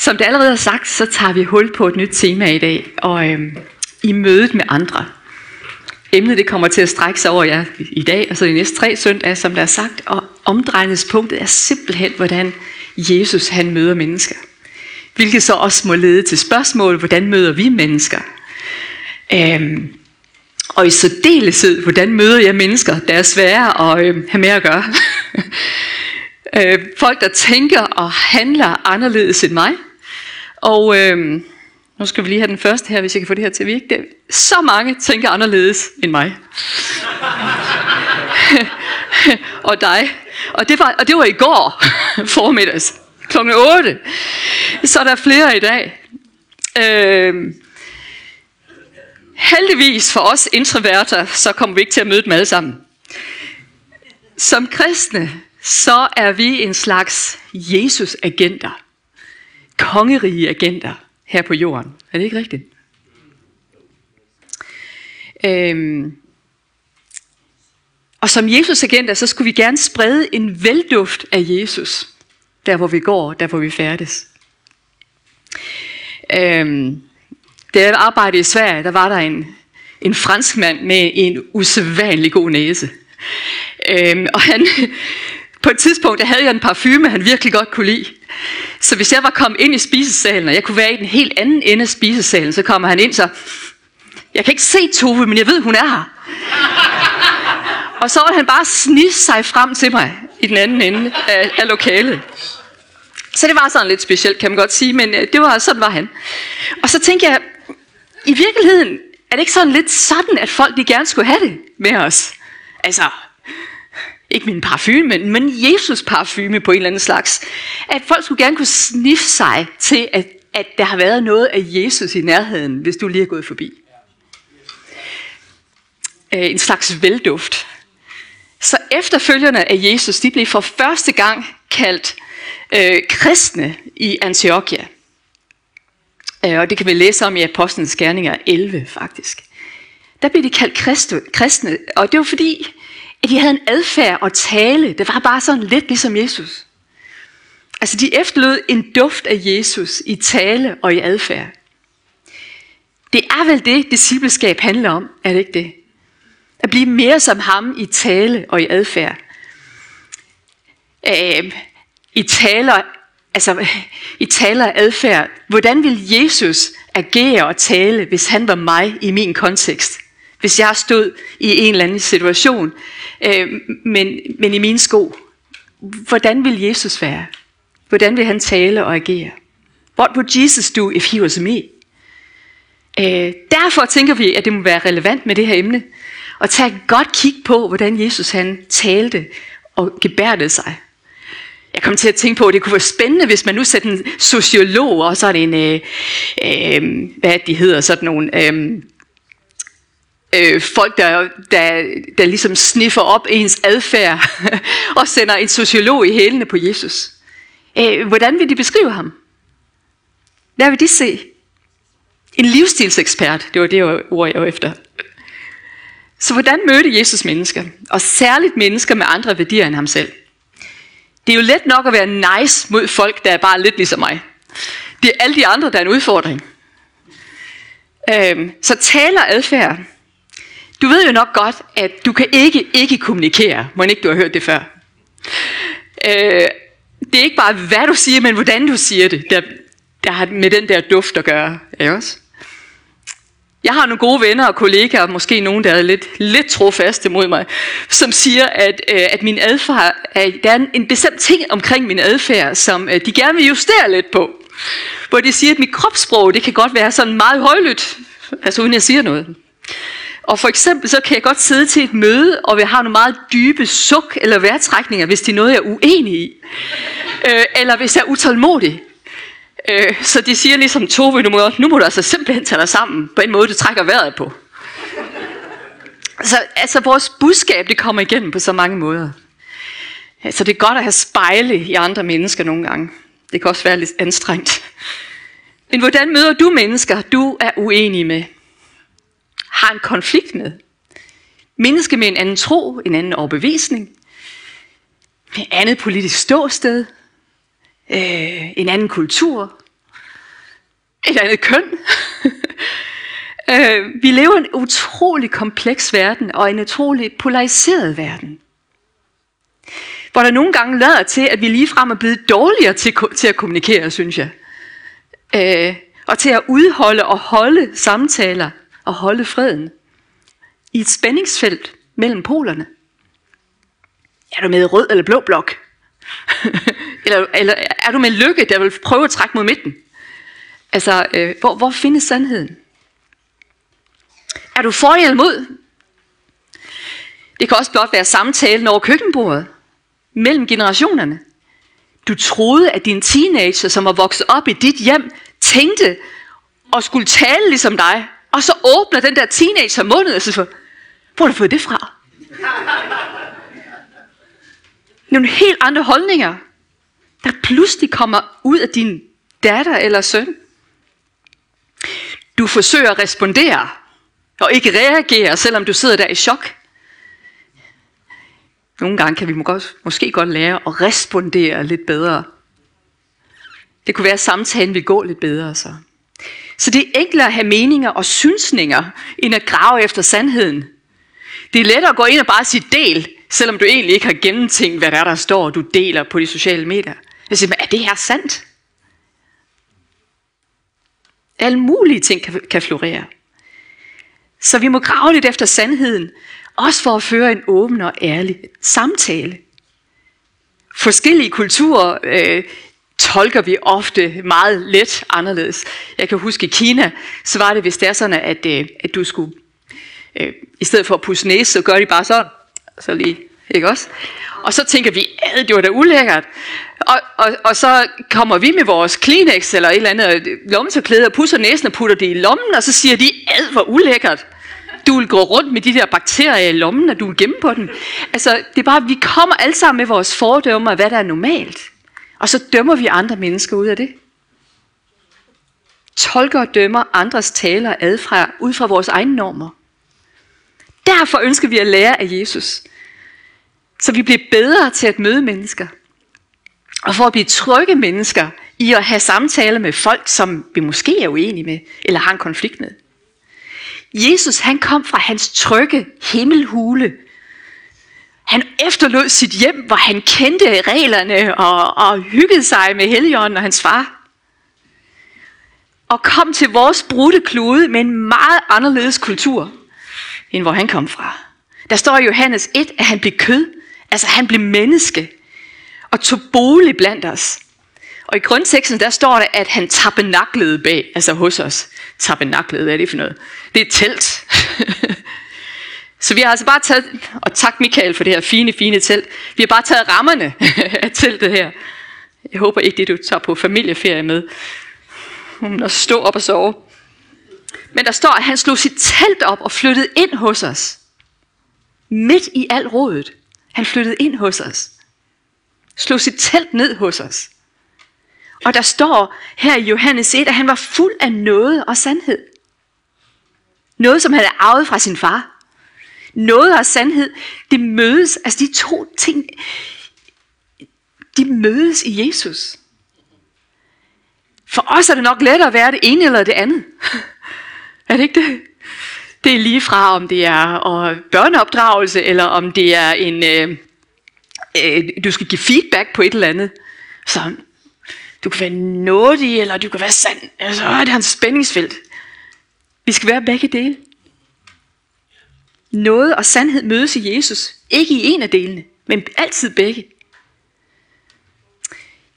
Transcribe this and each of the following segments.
Som det allerede er sagt, så tager vi hul på et nyt tema i dag, og øhm, i mødet med andre. Emnet det kommer til at strække sig over jer i dag, og så de næste tre søndage, som der er sagt, og omdrejningspunktet er simpelthen, hvordan Jesus han møder mennesker. Hvilket så også må lede til spørgsmål, hvordan møder vi mennesker? Øhm, og i særdeleshed, hvordan møder jeg mennesker, der er svære at øh, have med at gøre? øh, folk, der tænker og handler anderledes end mig. Og øh, nu skal vi lige have den første her, hvis jeg kan få det her til at virke. Det, så mange tænker anderledes end mig. og dig. Og det, var, og det var i går formiddags kl. 8. Så er der flere i dag. Øh, heldigvis for os introverter, så kommer vi ikke til at møde dem alle sammen. Som kristne, så er vi en slags Jesus-agenter. Kongerige agenter her på jorden. Er det ikke rigtigt? Øhm, og som Jesus-agenter, så skulle vi gerne sprede en velduft af Jesus, der hvor vi går, der hvor vi færdes. Øhm, da jeg arbejdede i Sverige, der var der en, en fransk mand med en usædvanlig god næse. Øhm, og han, på et tidspunkt der havde jeg en parfume, han virkelig godt kunne lide. Så hvis jeg var kommet ind i spisesalen, og jeg kunne være i den helt anden ende af spisesalen, så kommer han ind så, jeg kan ikke se Tove, men jeg ved, hun er her. og så var han bare snisse sig frem til mig i den anden ende af, af lokalet. Så det var sådan lidt specielt, kan man godt sige, men øh, det var sådan var han. Og så tænkte jeg, i virkeligheden er det ikke sådan lidt sådan, at folk de gerne skulle have det med os. Altså, ikke min parfume, men, men Jesus parfume på en eller anden slags. At folk skulle gerne kunne sniffe sig til, at, at der har været noget af Jesus i nærheden, hvis du lige er gået forbi. Øh, en slags velduft. Så efterfølgerne af Jesus, de blev for første gang kaldt øh, kristne i Antiochia. Øh, og det kan vi læse om i Apostlenes Gerninger 11 faktisk. Der blev de kaldt kristne, og det var fordi, at de havde en adfærd og tale, det var bare sådan lidt ligesom Jesus. Altså de efterlod en duft af Jesus i tale og i adfærd. Det er vel det, discipleskab handler om, er det ikke det? At blive mere som ham i tale og i adfærd. Øh, I taler altså, i taler og adfærd, hvordan vil Jesus agere og tale, hvis han var mig i min kontekst? Hvis jeg stod i en eller anden situation, øh, men, men i mine sko, hvordan vil Jesus være? Hvordan vil han tale og agere? What would Jesus do if he was me? Øh, derfor tænker vi, at det må være relevant med det her emne, og tage et godt kig på, hvordan Jesus han talte og gebærdede sig. Jeg kom til at tænke på, at det kunne være spændende, hvis man nu sætter en sociolog, og så er det en, øh, øh, hvad de hedder, sådan nogle øh, øh, folk, der, der, der ligesom sniffer op ens adfærd, og sender en sociolog i hælene på Jesus. Øh, hvordan vil de beskrive ham? Hvad vil de se? En livsstilsekspert, det var det ord, jeg var efter. Så hvordan mødte Jesus mennesker? Og særligt mennesker med andre værdier end ham selv. Det er jo let nok at være nice mod folk, der er bare lidt ligesom mig. Det er alle de andre, der er en udfordring. Øhm, så taler adfærd. Du ved jo nok godt, at du kan ikke ikke kommunikere, må ikke du har hørt det før. Øh, det er ikke bare, hvad du siger, men hvordan du siger det, der, der har med den der duft at gøre. Ikke også? Jeg har nogle gode venner og kollegaer, måske nogen, der er lidt, lidt trofaste mod mig, som siger, at, øh, at min adfærd, at der er en bestemt ting omkring min adfærd, som øh, de gerne vil justere lidt på. Hvor de siger, at mit kropssprog, det kan godt være sådan meget højlydt, altså uden jeg siger noget. Og for eksempel, så kan jeg godt sidde til et møde, og vi har nogle meget dybe suk eller vejrtrækninger, hvis det er noget, jeg er uenig i. Øh, eller hvis jeg er utålmodig. Øh, så de siger ligesom, Tove, nu må, nu må du altså simpelthen tage dig sammen på en måde, du trækker vejret på. Så altså, vores budskab, det kommer igennem på så mange måder. Så det er godt at have spejle i andre mennesker nogle gange. Det kan også være lidt anstrengt. Men hvordan møder du mennesker, du er uenig med? Har en konflikt med? Mennesker med en anden tro, en anden overbevisning? Med andet politisk ståsted? øh, en anden kultur, et andet køn. Øh, vi lever i en utrolig kompleks verden, og en utrolig polariseret verden. Hvor der nogle gange lader til, at vi lige frem er blevet dårligere til, til at kommunikere, synes jeg. Øh, og til at udholde og holde samtaler at holde freden. I et spændingsfelt mellem polerne. Er du med rød eller blå blok? eller, eller er du med lykke, der vil prøve at trække mod midten? Altså, øh, hvor, hvor findes sandheden? Er du for eller mod? Det kan også blot være samtalen over køkkenbordet mellem generationerne. Du troede, at din teenager, som var vokset op i dit hjem, tænkte og skulle tale ligesom dig. Og så åbner den der teenager munden og siger, hvor har du fået det fra? Nogle helt andre holdninger, der pludselig kommer ud af din datter eller søn. Du forsøger at respondere, og ikke reagere, selvom du sidder der i chok. Nogle gange kan vi måske godt lære at respondere lidt bedre. Det kunne være, at samtalen vil gå lidt bedre så. Så det er enklere at have meninger og synsninger, end at grave efter sandheden. Det er lettere at gå ind og bare sige del, selvom du egentlig ikke har gennemtænkt, hvad der er, der står, du deler på de sociale medier. Jeg siger, er det her sandt? Alle mulige ting kan, kan florere. Så vi må grave lidt efter sandheden, også for at føre en åben og ærlig samtale. Forskellige kulturer øh, tolker vi ofte meget let anderledes. Jeg kan huske i Kina, så var det, hvis det er sådan, at, øh, at du skulle, øh, i stedet for at pusse næse, så gør de bare sådan. Så lige, ikke også? Og så tænker vi, at det var da ulækkert. Og, og, og så kommer vi med vores Kleenex eller et eller andet øh, lommetørklæde og pusser næsen og putter det i lommen, og så siger de, ad hvor ulækkert. Du vil gå rundt med de der bakterier i lommen, og du vil gemme på den. Altså, det er bare, vi kommer alle sammen med vores fordomme af, hvad der er normalt. Og så dømmer vi andre mennesker ud af det. Tolker og dømmer andres taler og adfærd ud fra vores egne normer. Derfor ønsker vi at lære af Jesus. Så vi bliver bedre til at møde mennesker. Og for at blive trygge mennesker i at have samtaler med folk, som vi måske er uenige med, eller har en konflikt med. Jesus han kom fra hans trygge himmelhule. Han efterlod sit hjem, hvor han kendte reglerne og, og hyggede sig med Helligånden og hans far. Og kom til vores brudte klude med en meget anderledes kultur, end hvor han kom fra. Der står i Johannes 1, at han blev kød. Altså han blev menneske og tog bolig blandt os. Og i grundteksten, der står der, at han tabernaklede bag, altså hos os. Tabernaklede, hvad er det for noget? Det er et telt. Så vi har altså bare taget, og tak Michael for det her fine, fine telt. Vi har bare taget rammerne af teltet her. Jeg håber ikke, det du tager på familieferie med. Og stå op og sove. Men der står, at han slog sit telt op og flyttede ind hos os. Midt i al rådet. Han flyttede ind hos os. Slog sit telt ned hos os. Og der står her i Johannes 1, at han var fuld af noget og sandhed. Noget, som han havde arvet fra sin far. Noget og sandhed, det mødes, altså de to ting, de mødes i Jesus. For os er det nok lettere at være det ene eller det andet. er det ikke det? Det er lige fra, om det er og børneopdragelse, eller om det er en, øh, øh, du skal give feedback på et eller andet. Så du kan være nådig, eller du kan være sand. Altså, det er hans spændingsfelt. Vi skal være begge dele. Noget og sandhed mødes i Jesus. Ikke i en af delene, men altid begge.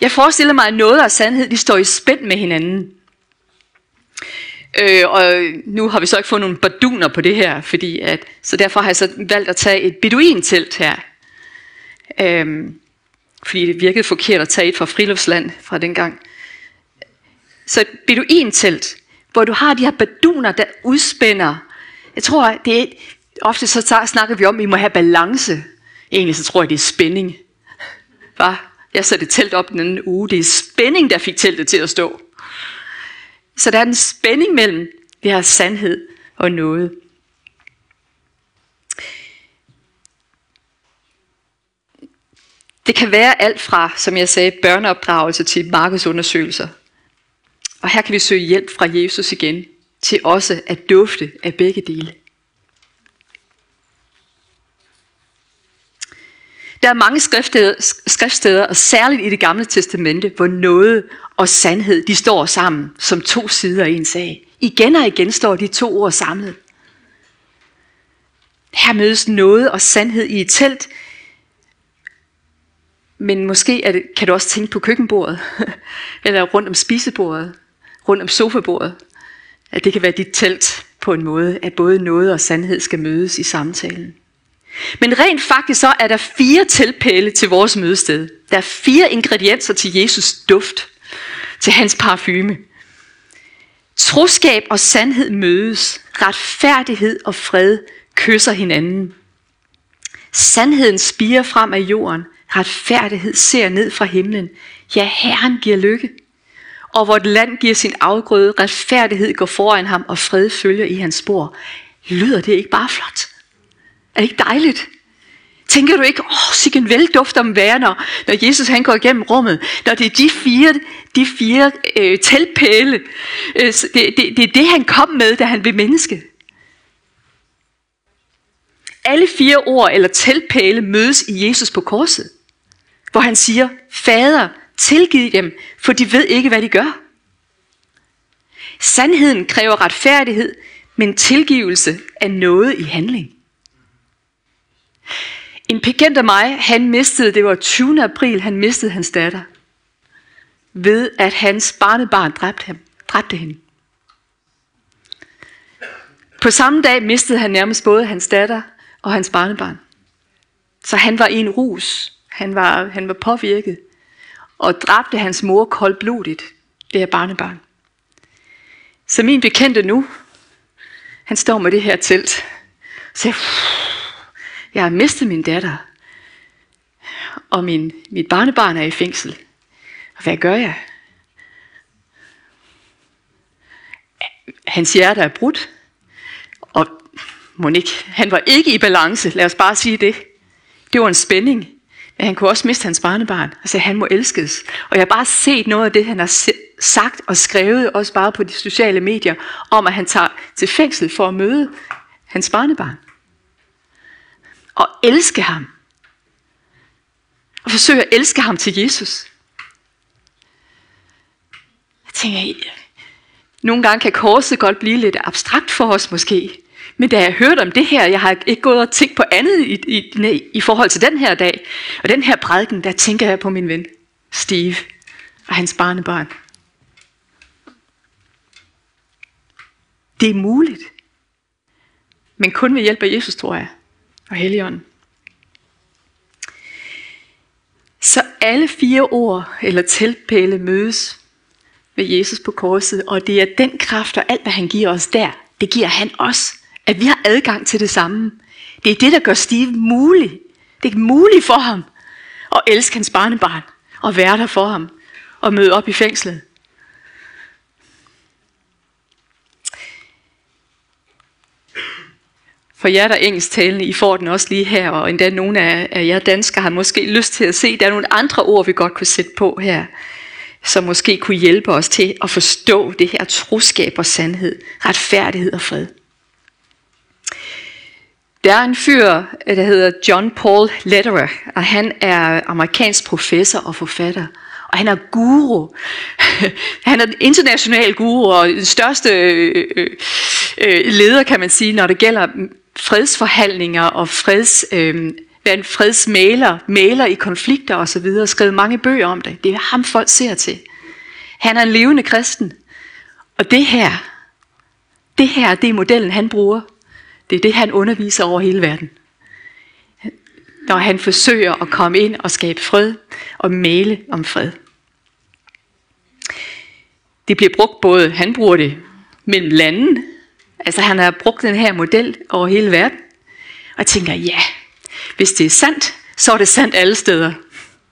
Jeg forestiller mig, at noget og sandhed de står i spænd med hinanden. Øh, og nu har vi så ikke fået nogle baduner på det her, fordi at, så derfor har jeg så valgt at tage et beduintelt her. Øh, fordi det virkede forkert at tage et fra friluftsland fra dengang. Så et beduintelt, hvor du har de her baduner, der udspænder. Jeg tror, det er, ofte så snakker vi om, at vi må have balance. Egentlig så tror jeg, det er spænding. Hva? Jeg satte et telt op den anden uge. Det er spænding, der fik teltet til at stå. Så der er en spænding mellem det her sandhed og noget. Det kan være alt fra, som jeg sagde, børneopdragelse til markedsundersøgelser. Og her kan vi søge hjælp fra Jesus igen, til også at dufte af begge dele. Der er mange skriftsteder, skriftsteder, og særligt i det gamle testamente, hvor noget og sandhed, de står sammen som to sider i en sag. Igen og igen står de to ord samlet. Her mødes noget og sandhed i et telt, men måske er det, kan du også tænke på køkkenbordet, eller rundt om spisebordet, rundt om sofabordet. At det kan være dit telt på en måde, at både noget og sandhed skal mødes i samtalen. Men rent faktisk så er der fire tilpæle til vores mødested. Der er fire ingredienser til Jesus duft, til hans parfume. Troskab og sandhed mødes. Retfærdighed og fred kysser hinanden. Sandheden spiger frem af jorden. Retfærdighed ser ned fra himlen. Ja, Herren giver lykke. Og vort land giver sin afgrøde. Retfærdighed går foran ham, og fred følger i hans spor. Lyder det ikke bare flot? Er det ikke dejligt? Tænker du ikke, åh, oh, sikke velduft om vær, når, når Jesus han går igennem rummet, når det er de fire, de fire øh, teltpæle, øh, det, det, det er det, han kom med, da han blev menneske. Alle fire ord eller teltpæle mødes i Jesus på korset, hvor han siger, Fader, tilgiv dem, for de ved ikke, hvad de gør. Sandheden kræver retfærdighed, men tilgivelse er noget i handling. En bekendt af mig, han mistede, det var 20. april, han mistede hans datter. Ved at hans barnebarn dræbte, ham, dræbte hende. På samme dag mistede han nærmest både hans datter og hans barnebarn. Så han var i en rus. Han var, han var påvirket. Og dræbte hans mor koldblodigt, det her barnebarn. Så min bekendte nu, han står med det her telt. Så jeg, jeg har mistet min datter, og min, mit barnebarn er i fængsel. Og hvad gør jeg? Hans hjerte er brudt, og Monique, han var ikke i balance, lad os bare sige det. Det var en spænding, men han kunne også miste hans barnebarn. Altså, han må elskes. Og jeg har bare set noget af det, han har sagt og skrevet, også bare på de sociale medier, om at han tager til fængsel for at møde hans barnebarn og elske ham. Og forsøge at elske ham til Jesus. Jeg tænker, nogle gange kan korset godt blive lidt abstrakt for os måske. Men da jeg hørte om det her, jeg har ikke gået og tænkt på andet i, i, i forhold til den her dag, og den her prædiken, der tænker jeg på min ven Steve og hans barnebarn. Det er muligt. Men kun ved hjælp af Jesus, tror jeg og Helligånden. Så alle fire ord eller teltpæle mødes ved Jesus på korset, og det er den kraft og alt, hvad han giver os der, det giver han os. At vi har adgang til det samme. Det er det, der gør Steve mulig. Det er muligt for ham at elske hans barnebarn og være der for ham og møde op i fængslet. For jer, der er engelsktalende, I får den også lige her, og endda nogle af, jer danskere har måske lyst til at se, der er nogle andre ord, vi godt kunne sætte på her, som måske kunne hjælpe os til at forstå det her troskab og sandhed, retfærdighed og fred. Der er en fyr, der hedder John Paul Lederer, og han er amerikansk professor og forfatter. Og han er guru. Han er den international guru og den største øh, øh, øh leder, kan man sige, når det gælder fredsforhandlinger og freds, øh, en fredsmaler, maler i konflikter osv., og skrevet mange bøger om det. Det er ham folk ser til. Han er en levende kristen. Og det her, det her, det er modellen, han bruger. Det er det, han underviser over hele verden. Når han forsøger at komme ind og skabe fred og male om fred. Det bliver brugt både, han bruger det mellem landene, Altså han har brugt den her model over hele verden. Og jeg tænker, ja, hvis det er sandt, så er det sandt alle steder.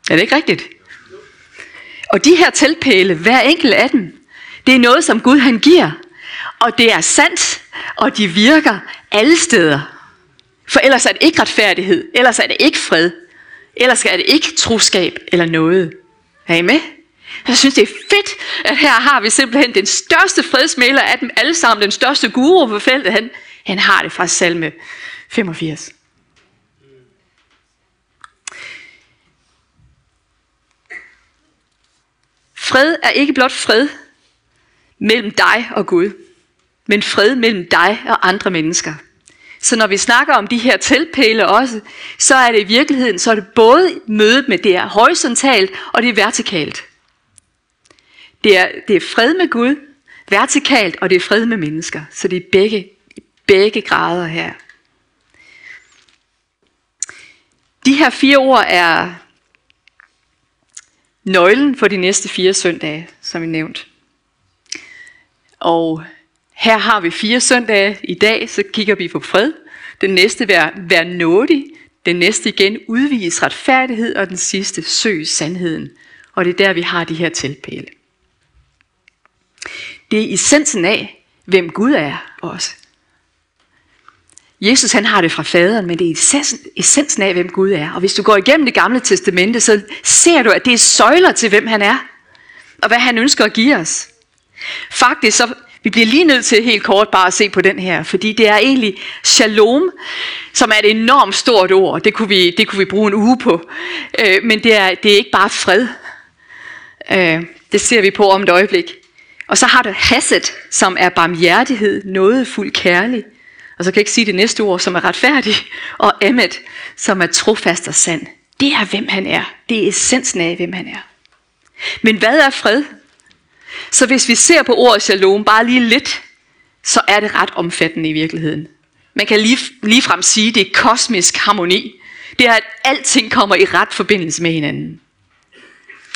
Er det ikke rigtigt? Og de her teltpæle, hver enkelt af dem, det er noget, som Gud han giver. Og det er sandt, og de virker alle steder. For ellers er det ikke retfærdighed, ellers er det ikke fred, ellers er det ikke troskab eller noget. Er I med? Jeg synes, det er fedt, at her har vi simpelthen den største fredsmæler af dem alle sammen, den største guru på feltet. Han, han har det fra salme 85. Fred er ikke blot fred mellem dig og Gud, men fred mellem dig og andre mennesker. Så når vi snakker om de her tilpæle også, så er det i virkeligheden, så er det både mødet med det er horisontalt og det er vertikalt. Det er, det er fred med Gud, vertikalt, og det er fred med mennesker. Så det er begge, begge grader her. De her fire ord er nøglen for de næste fire søndage, som vi nævnt. Og her har vi fire søndage. I dag så kigger vi på fred. Den næste vær, vær nådig. Den næste igen udvise retfærdighed. Og den sidste søg sandheden. Og det er der vi har de her tilpæle. Det er essensen af, hvem Gud er også. Jesus han har det fra faderen, men det er essensen, essensen af, hvem Gud er. Og hvis du går igennem det gamle testamente, så ser du, at det er søjler til, hvem han er. Og hvad han ønsker at give os. Faktisk så, vi bliver lige nødt til helt kort bare at se på den her, fordi det er egentlig shalom, som er et enormt stort ord. Det kunne vi, det kunne vi bruge en uge på. Øh, men det er, det er ikke bare fred. Øh, det ser vi på om et øjeblik. Og så har du hasset, som er barmhjertighed, nådefuld kærlig. Og så kan jeg ikke sige det næste ord, som er retfærdig. Og emmet, som er trofast og sand. Det er, hvem han er. Det er essensen af, hvem han er. Men hvad er fred? Så hvis vi ser på ordet shalom bare lige lidt, så er det ret omfattende i virkeligheden. Man kan lige, lige frem sige, det er kosmisk harmoni. Det er, at alting kommer i ret forbindelse med hinanden.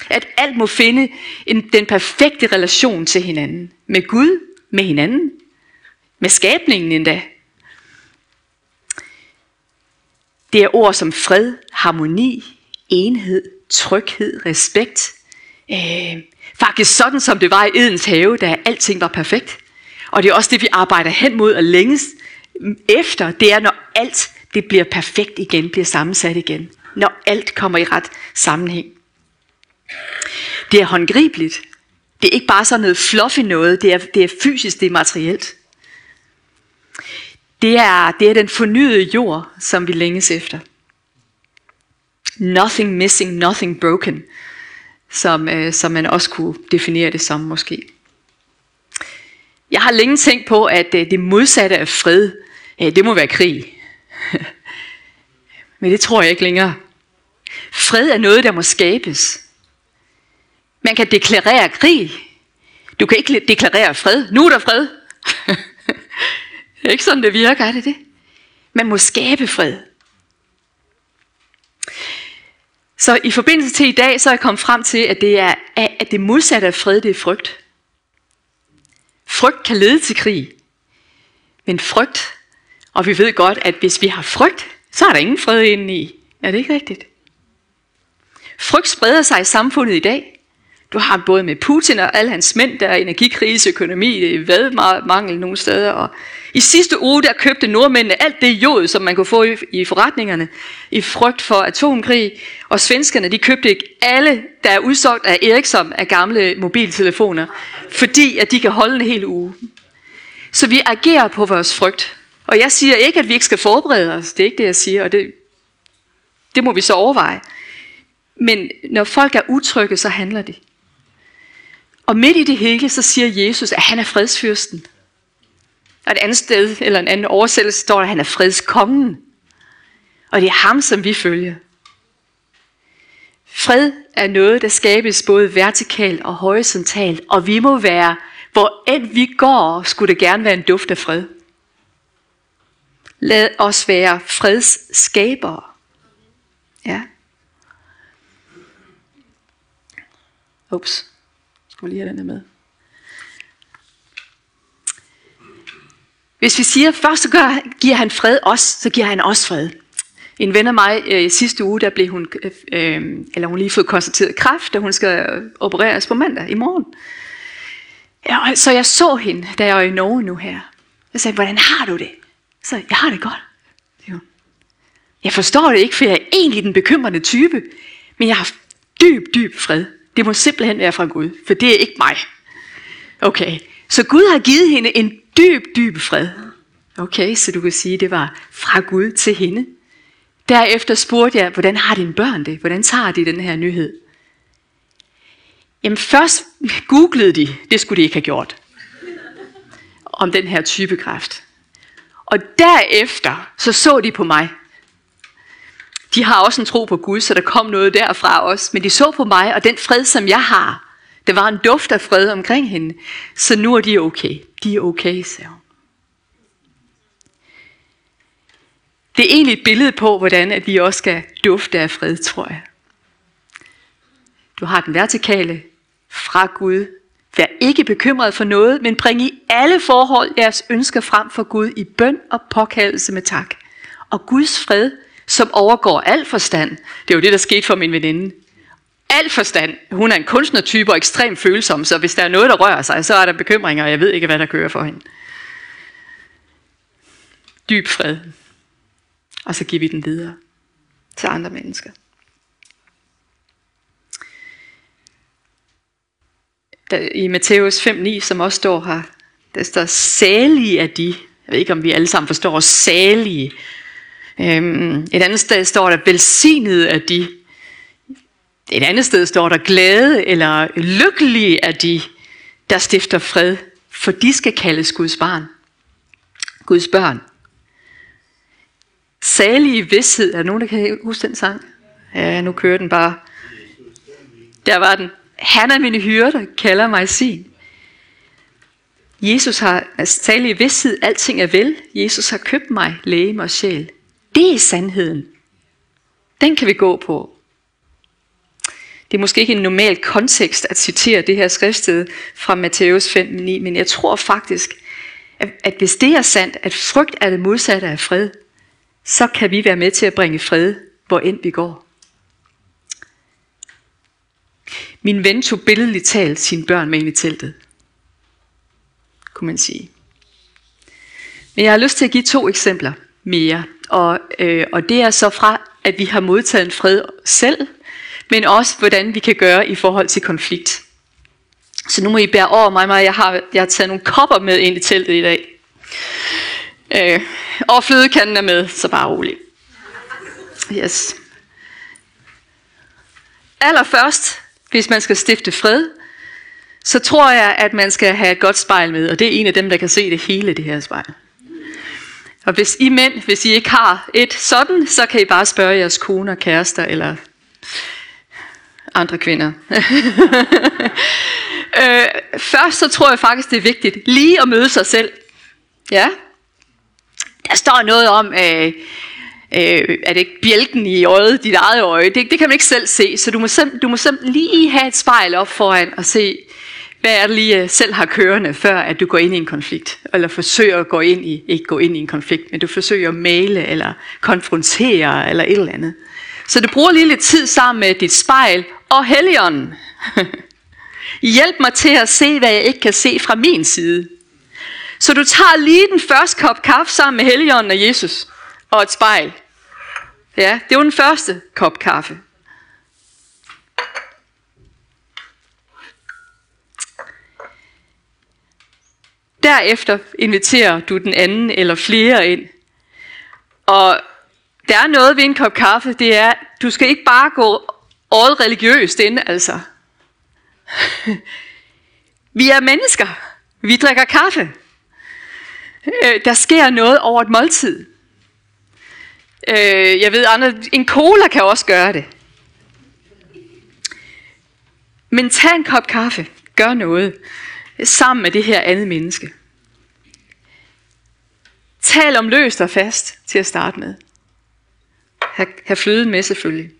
At alt må finde en, den perfekte relation til hinanden. Med Gud, med hinanden, med skabningen endda. Det er ord som fred, harmoni, enhed, tryghed, respekt. Øh, faktisk sådan som det var i Edens have, da alting var perfekt. Og det er også det, vi arbejder hen mod og længes efter. Det er, når alt det bliver perfekt igen, bliver sammensat igen. Når alt kommer i ret sammenhæng. Det er håndgribeligt. Det er ikke bare sådan noget fluffy noget, det er, det er fysisk, det er materielt. Det er, det er den fornyede jord, som vi længes efter. Nothing missing, nothing broken, som, øh, som man også kunne definere det som måske. Jeg har længe tænkt på, at øh, det modsatte af fred, øh, det må være krig. Men det tror jeg ikke længere. Fred er noget, der må skabes. Man kan deklarere krig. Du kan ikke deklarere fred. Nu er der fred. det er ikke sådan, det virker, er det det? Man må skabe fred. Så i forbindelse til i dag, så er jeg kommet frem til, at det, er, at det modsatte af fred, det er frygt. Frygt kan lede til krig. Men frygt, og vi ved godt, at hvis vi har frygt, så er der ingen fred inde i. Er det ikke rigtigt? Frygt spreder sig i samfundet i dag. Du har både med Putin og alle hans mænd, der er energikrise, økonomi, vadmangel nogle steder. Og I sidste uge, der købte nordmændene alt det jod, som man kunne få i, i forretningerne, i frygt for atomkrig. Og svenskerne, de købte ikke alle, der er udsolgt af Ericsson af gamle mobiltelefoner, fordi at de kan holde en hel uge. Så vi agerer på vores frygt. Og jeg siger ikke, at vi ikke skal forberede os. Det er ikke det, jeg siger, og det, det må vi så overveje. Men når folk er utrygge, så handler de. Og midt i det hele, så siger Jesus, at han er fredsfyrsten. Og et andet sted, eller en anden oversættelse, står der, at han er fredskongen. Og det er ham, som vi følger. Fred er noget, der skabes både vertikalt og horisontalt, og vi må være, hvor end vi går, skulle det gerne være en duft af fred. Lad os være fredsskabere. Ja. Ups må lige have den her med. Hvis vi siger, først så gør, giver han fred os, så giver han os fred. En ven af mig øh, sidste uge, der blev hun, øh, øh, eller hun lige fået konstateret kræft, og hun skal opereres på mandag i morgen. Ja, så jeg så hende, da jeg var i Norge nu her. Jeg sagde, hvordan har du det? Så jeg har det godt. Jeg forstår det ikke, for jeg er egentlig den bekymrende type, men jeg har dyb, dyb fred. Det må simpelthen være fra Gud, for det er ikke mig. Okay, så Gud har givet hende en dyb, dyb fred. Okay, så du kan sige, at det var fra Gud til hende. Derefter spurgte jeg, hvordan har dine børn det? Hvordan tager de den her nyhed? Jamen først googlede de, det skulle de ikke have gjort, om den her type kræft. Og derefter så så de på mig. De har også en tro på Gud, så der kom noget derfra også. Men de så på mig, og den fred, som jeg har, der var en duft af fred omkring hende. Så nu er de okay. De er okay, sagde hun. Det er egentlig et billede på, hvordan at vi også skal dufte af fred, tror jeg. Du har den vertikale fra Gud. Vær ikke bekymret for noget, men bring i alle forhold jeres ønsker frem for Gud i bøn og påkaldelse med tak. Og Guds fred, som overgår al forstand, det er jo det, der skete for min veninde. Al forstand. Hun er en kunstnertype og ekstremt følsom, så hvis der er noget, der rører sig, så er der bekymringer, og jeg ved ikke, hvad der kører for hende. Dyb fred. Og så giver vi den videre til andre mennesker. Der, I Matthæus 5.9, som også står her, der står salige er de. Jeg ved ikke, om vi alle sammen forstår salige. Øhm, et andet sted står der velsignet af de. Et andet sted står der glade eller lykkelige af de, der stifter fred, for de skal kaldes Guds barn. Guds børn. Salige vidshed. Er der nogen, der kan huske den sang? Ja, nu kører den bare. Der var den. Han er min hyrde, kalder mig sin. Jesus har altså, salige vidshed, alting er vel. Jesus har købt mig, læge og sjæl. Det er sandheden. Den kan vi gå på. Det er måske ikke en normal kontekst at citere det her skriftsted fra Matthæus 5.9, men jeg tror faktisk, at, at hvis det er sandt, at frygt er det modsatte af fred, så kan vi være med til at bringe fred, hvor end vi går. Min ven tog billedligt talt sine børn med ind i teltet. Kunne man sige. Men jeg har lyst til at give to eksempler mere. Og, øh, og det er så fra, at vi har modtaget en fred selv, men også hvordan vi kan gøre i forhold til konflikt. Så nu må I bære over mig, mig. Jeg har, jeg har taget nogle kopper med ind i teltet i dag. Øh, og flødekanden er med, så bare rolig. Yes. Allerførst, hvis man skal stifte fred, så tror jeg, at man skal have et godt spejl med, og det er en af dem, der kan se det hele, det her spejl. Og hvis I mænd, hvis I ikke har et sådan, så kan I bare spørge jeres koner, kærester eller andre kvinder. øh, først så tror jeg faktisk, det er vigtigt lige at møde sig selv. Ja, der står noget om, øh, øh, er det ikke bjælken i øjet, dit eget øje. Det, det kan man ikke selv se, så du må, sim, du må simpelthen lige have et spejl op foran og se, hvad er det lige jeg selv har kørende, før at du går ind i en konflikt. Eller forsøger at gå ind i, ikke gå ind i en konflikt, men du forsøger at male eller konfrontere eller et eller andet. Så du bruger lige lidt tid sammen med dit spejl og helligånden. Hjælp mig til at se, hvad jeg ikke kan se fra min side. Så du tager lige den første kop kaffe sammen med Helligånden og Jesus og et spejl. Ja, det var den første kop kaffe. Derefter inviterer du den anden eller flere ind. Og der er noget ved en kop kaffe, det er, du skal ikke bare gå all religiøst ind, altså. Vi er mennesker. Vi drikker kaffe. Øh, der sker noget over et måltid. Øh, jeg ved, andre, en cola kan også gøre det. Men tag en kop kaffe. Gør noget sammen med det her andet menneske. Tal om løst og fast til at starte med. Her ha fløden med selvfølgelig.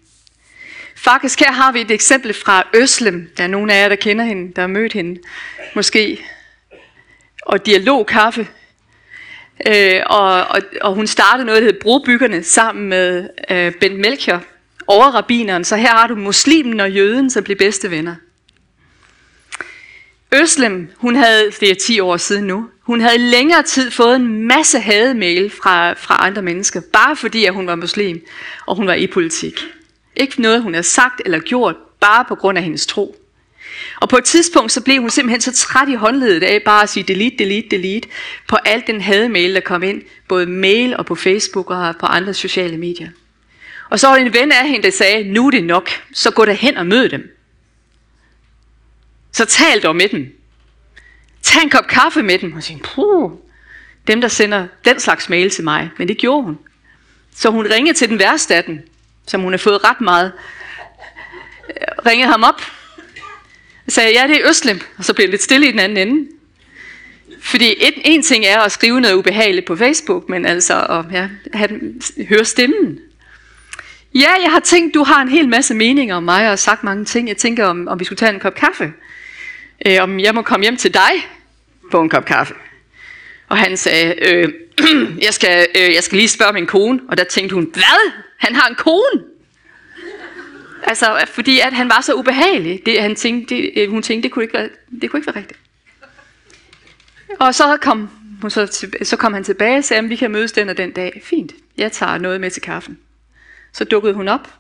Faktisk her har vi et eksempel fra Øslem. Der er nogle af jer, der kender hende, der har mødt hende måske. Og dialogkaffe Øh, og, og, og hun startede noget, der hed Brobyggerne, sammen med øh, Bent Melchior, overrabineren. Så her har du muslimen og jøden, som bliver bedste venner. Øslem, hun havde, det er 10 år siden nu, hun havde længere tid fået en masse hademail fra, fra andre mennesker, bare fordi at hun var muslim, og hun var i politik. Ikke noget, hun havde sagt eller gjort, bare på grund af hendes tro. Og på et tidspunkt, så blev hun simpelthen så træt i håndledet af bare at sige delete, delete, delete på alt den hademail, der kom ind, både mail og på Facebook og på andre sociale medier. Og så var en ven af hende, der sagde, nu er det nok, så gå da hen og mød dem. Så tal dog med dem. Tag en kop kaffe med dem. Og sige, puh, dem der sender den slags mail til mig. Men det gjorde hun. Så hun ringede til den værste af dem, som hun har fået ret meget. Øh, ringede ham op. Og sagde, ja det er Østlem. Og så blev det lidt stille i den anden ende. Fordi et, en ting er at skrive noget ubehageligt på Facebook, men altså at ja, have, høre stemmen. Ja, jeg har tænkt, du har en hel masse meninger om mig og sagt mange ting. Jeg tænker, om, om vi skulle tage en kop kaffe. Øh, om jeg må komme hjem til dig på en kop kaffe. Og han sagde, øh, jeg, skal, øh, jeg skal lige spørge min kone. Og der tænkte hun, hvad? Han har en kone? Altså, fordi at han var så ubehagelig. Det, han tænkte, det, øh, hun tænkte, det kunne, ikke være, det kunne ikke være rigtigt. Og så kom, hun så, til, så kom han tilbage og sagde, at vi kan mødes den og den dag. Fint, jeg tager noget med til kaffen. Så dukkede hun op,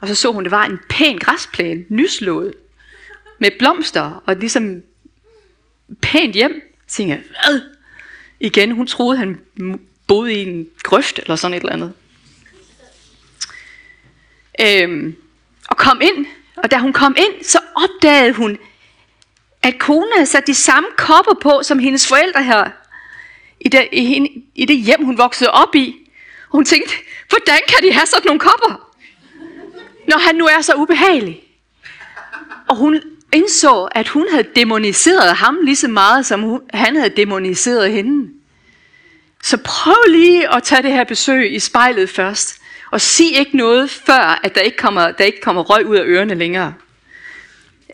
og så så hun, det var en pæn græsplæne, nyslået, med blomster, og ligesom pænt hjem. Så tænkte jeg, hvad? Igen, hun troede, han boede i en grøft, eller sådan et eller andet. Øhm, og kom ind, og da hun kom ind, så opdagede hun, at konen havde sat de samme kopper på, som hendes forældre her, i det, i, i det hjem, hun voksede op i. Og hun tænkte, hvordan kan de have sådan nogle kopper, når han nu er så ubehagelig? Og hun indså, at hun havde demoniseret ham lige så meget, som hun, han havde demoniseret hende. Så prøv lige at tage det her besøg i spejlet først, og sig ikke noget, før at der ikke kommer, der ikke kommer røg ud af ørerne længere.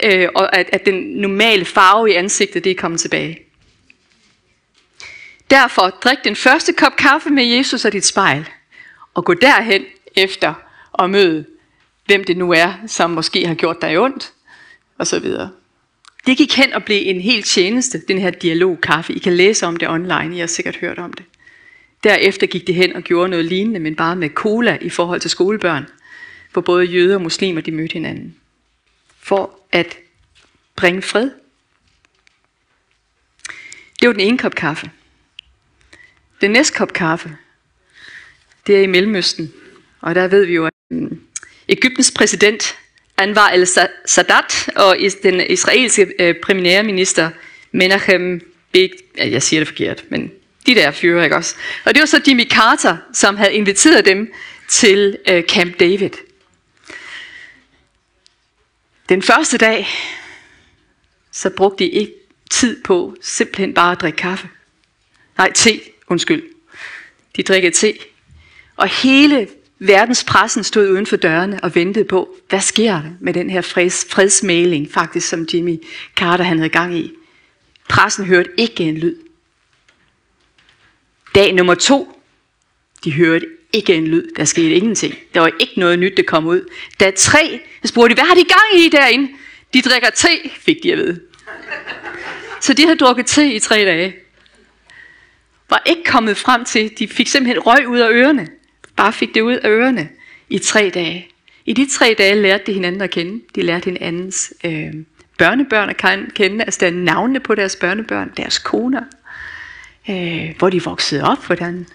Øh, og at, at den normale farve i ansigtet, det er kommet tilbage. Derfor drik den første kop kaffe med Jesus og dit spejl, og gå derhen efter og møde, hvem det nu er, som måske har gjort dig ondt, og så videre. Det gik hen og blev en helt tjeneste, den her dialogkaffe. I kan læse om det online, I har sikkert hørt om det. Derefter gik det hen og gjorde noget lignende, men bare med cola i forhold til skolebørn, hvor både jøder og muslimer de mødte hinanden. For at bringe fred. Det var den ene kop kaffe. Den næste kop kaffe, det er i Mellemøsten. Og der ved vi jo, at mm, Ægyptens præsident Anwar al-Sadat og den israelske øh, premierminister Menachem Begin, jeg siger det forkert, men de der fyre, ikke også? Og det var så Jimmy Carter, som havde inviteret dem til øh, Camp David. Den første dag, så brugte de ikke tid på simpelthen bare at drikke kaffe. Nej, te, undskyld. De drikkede te. Og hele verdenspressen stod uden for dørene og ventede på, hvad sker der med den her freds, fredsmæling, faktisk som Jimmy Carter han havde gang i. Pressen hørte ikke en lyd. Dag nummer to, de hørte ikke en lyd, der skete ingenting. Der var ikke noget nyt, der kom ud. Dag tre, så spurgte de, hvad har de gang i derinde? De drikker te, fik de at vide. Så de havde drukket te i tre dage. Var ikke kommet frem til, de fik simpelthen røg ud af ørerne bare fik det ud af ørerne i tre dage. I de tre dage lærte de hinanden at kende. De lærte hinandens øh, børnebørn at kende, altså der navnene på deres børnebørn, deres koner, øh, hvor de voksede op, hvordan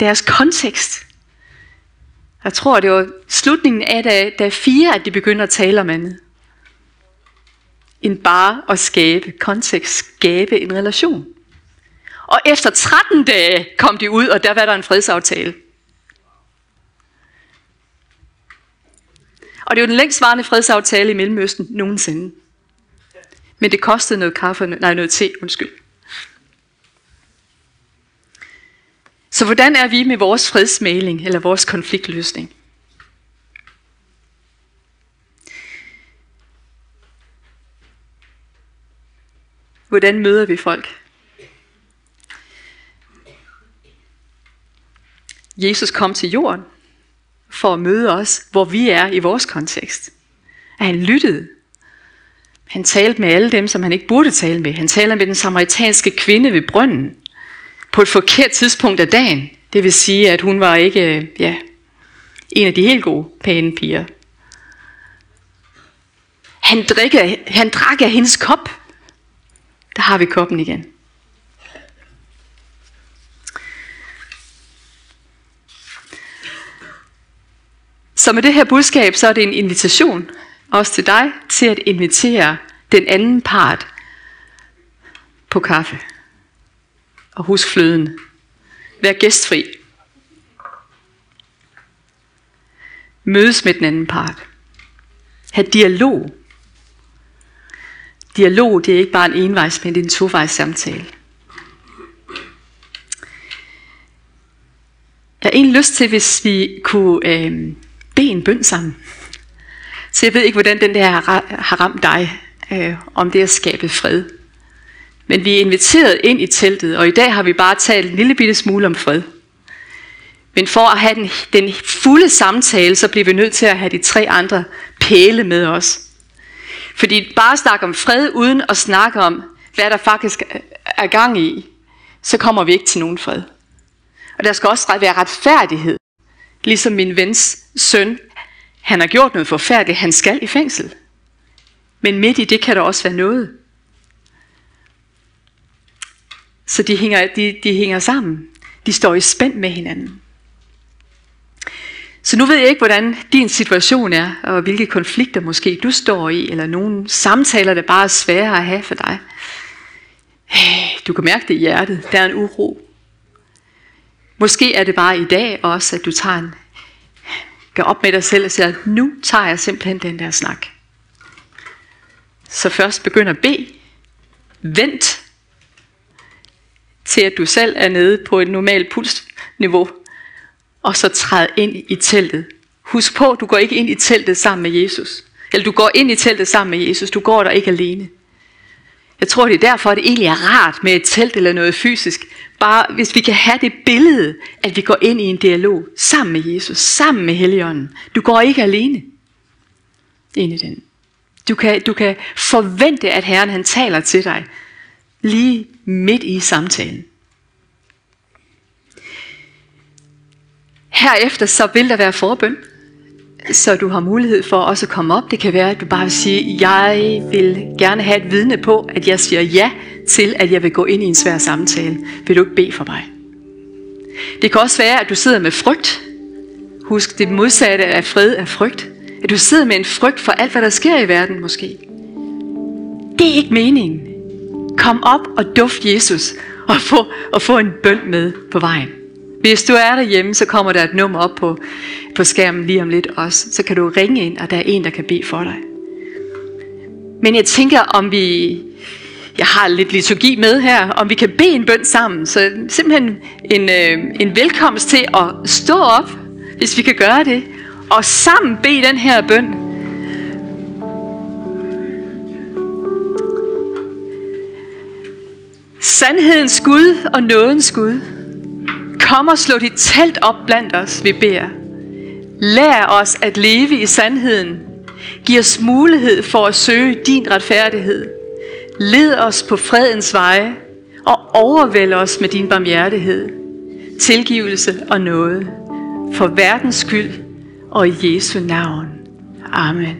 deres kontekst. Jeg tror, det var slutningen af dag, dag fire, at de begynder at tale om andet. End bare at skabe kontekst, skabe en relation. Og efter 13 dage kom de ud, og der var der en fredsaftale. Og det var den længstvarende fredsaftale i Mellemøsten nogensinde. Men det kostede noget kaffe, nej noget te, undskyld. Så hvordan er vi med vores fredsmæling eller vores konfliktløsning? Hvordan møder vi folk? Jesus kom til jorden for at møde os, hvor vi er i vores kontekst. At han lyttede. Han talte med alle dem, som han ikke burde tale med. Han taler med den samaritanske kvinde ved brønden på et forkert tidspunkt af dagen. Det vil sige, at hun var ikke øh, ja, en af de helt gode, pæne piger. Han, drikker, han drak af hendes kop. Der har vi koppen igen. Så med det her budskab, så er det en invitation, også til dig, til at invitere den anden part på kaffe. Og husk fløden. Vær gæstfri. Mødes med den anden part. Ha' dialog. Dialog, det er ikke bare en envejs, men det er en tovejs samtale. Jeg har egentlig lyst til, hvis vi kunne øh, bede en bøn sammen. Så jeg ved ikke, hvordan den der har ramt dig, øh, om det at skabe fred. Men vi er inviteret ind i teltet, og i dag har vi bare talt en lille bitte smule om fred. Men for at have den, den fulde samtale, så bliver vi nødt til at have de tre andre pæle med os. Fordi bare at snakke om fred, uden at snakke om, hvad der faktisk er gang i, så kommer vi ikke til nogen fred. Og der skal også være retfærdighed. Ligesom min vens søn, han har gjort noget forfærdeligt, han skal i fængsel. Men midt i det kan der også være noget. Så de hænger, de, de hænger sammen. De står i spænd med hinanden. Så nu ved jeg ikke, hvordan din situation er, og hvilke konflikter måske du står i, eller nogle samtaler, der bare er svære at have for dig. Du kan mærke det i hjertet. Der er en uro. Måske er det bare i dag også, at du tager en, gør op med dig selv og siger, nu tager jeg simpelthen den der snak. Så først begynd at bede. Vent til at du selv er nede på et normalt pulsniveau. Og så træd ind i teltet. Husk på, du går ikke ind i teltet sammen med Jesus. Eller du går ind i teltet sammen med Jesus. Du går der ikke alene. Jeg tror, det er derfor, at det egentlig er rart med et telt eller noget fysisk. Bare hvis vi kan have det billede, at vi går ind i en dialog sammen med Jesus, sammen med Helligånden. Du går ikke alene ind i den. Du kan, du kan forvente, at Herren han taler til dig lige midt i samtalen. Herefter så vil der være forbøn, så du har mulighed for også at komme op. Det kan være, at du bare vil sige, jeg vil gerne have et vidne på, at jeg siger ja til, at jeg vil gå ind i en svær samtale. Vil du ikke bede for mig? Det kan også være, at du sidder med frygt. Husk, det modsatte af fred er frygt. At du sidder med en frygt for alt, hvad der sker i verden måske. Det er ikke meningen. Kom op og duft Jesus og få, og få en bøn med på vejen. Hvis du er derhjemme, så kommer der et nummer op på, på skærmen lige om lidt også. Så kan du ringe ind, og der er en, der kan bede for dig. Men jeg tænker, om vi... Jeg har lidt liturgi med her, om vi kan bede en bøn sammen. Så simpelthen en, øh, en velkomst til at stå op, hvis vi kan gøre det. Og sammen bede den her bøn. Sandhedens Gud og nådens Gud. Kom og slå dit telt op blandt os, vi beder. Lær os at leve i sandheden. Giv os mulighed for at søge din retfærdighed. Led os på fredens veje og overvæld os med din barmhjertighed, tilgivelse og noget. For verdens skyld og i Jesu navn. Amen.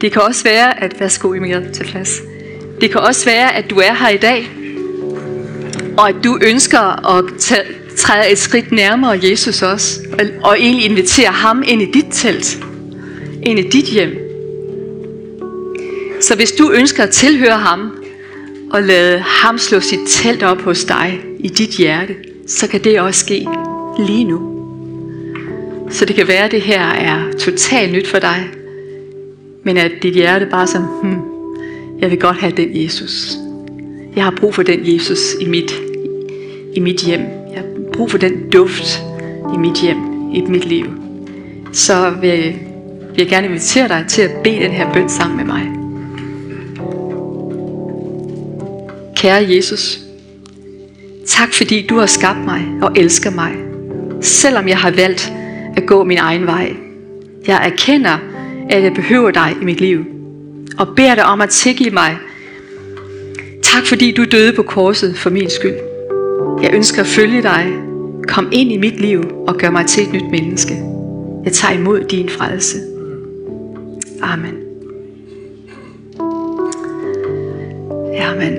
Det kan også være, at værsgo Emil til plads. Det kan også være, at du er her i dag, og at du ønsker at tage, træde et skridt nærmere Jesus også, og, og egentlig invitere ham ind i dit telt, ind i dit hjem. Så hvis du ønsker at tilhøre ham, og lade ham slå sit telt op hos dig i dit hjerte, så kan det også ske lige nu. Så det kan være, at det her er totalt nyt for dig, men at dit hjerte bare som, hmm, jeg vil godt have den Jesus. Jeg har brug for den Jesus i mit, i mit hjem. Jeg har brug for den duft i mit hjem, i mit liv. Så vil, vil jeg gerne invitere dig til at bede den her bøn sammen med mig. Kære Jesus, tak fordi du har skabt mig og elsker mig, selvom jeg har valgt at gå min egen vej. Jeg erkender, at jeg behøver dig i mit liv, og beder dig om at tilgive mig Tak fordi du døde på korset for min skyld. Jeg ønsker at følge dig. Kom ind i mit liv og gør mig til et nyt menneske. Jeg tager imod din frelse. Amen. Amen.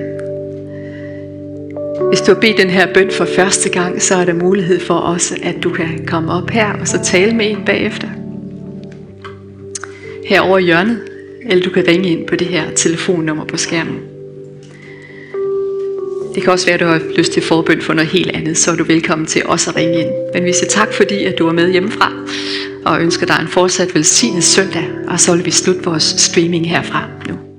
Hvis du har bedt den her bøn for første gang, så er der mulighed for også, at du kan komme op her og så tale med en bagefter. Her over hjørnet, eller du kan ringe ind på det her telefonnummer på skærmen. Det kan også være, at du har lyst til forbøn for noget helt andet, så er du velkommen til også at ringe ind. Men vi siger tak, fordi at du er med hjemmefra, og ønsker dig en fortsat velsignet søndag, og så vil vi slutte vores streaming herfra nu.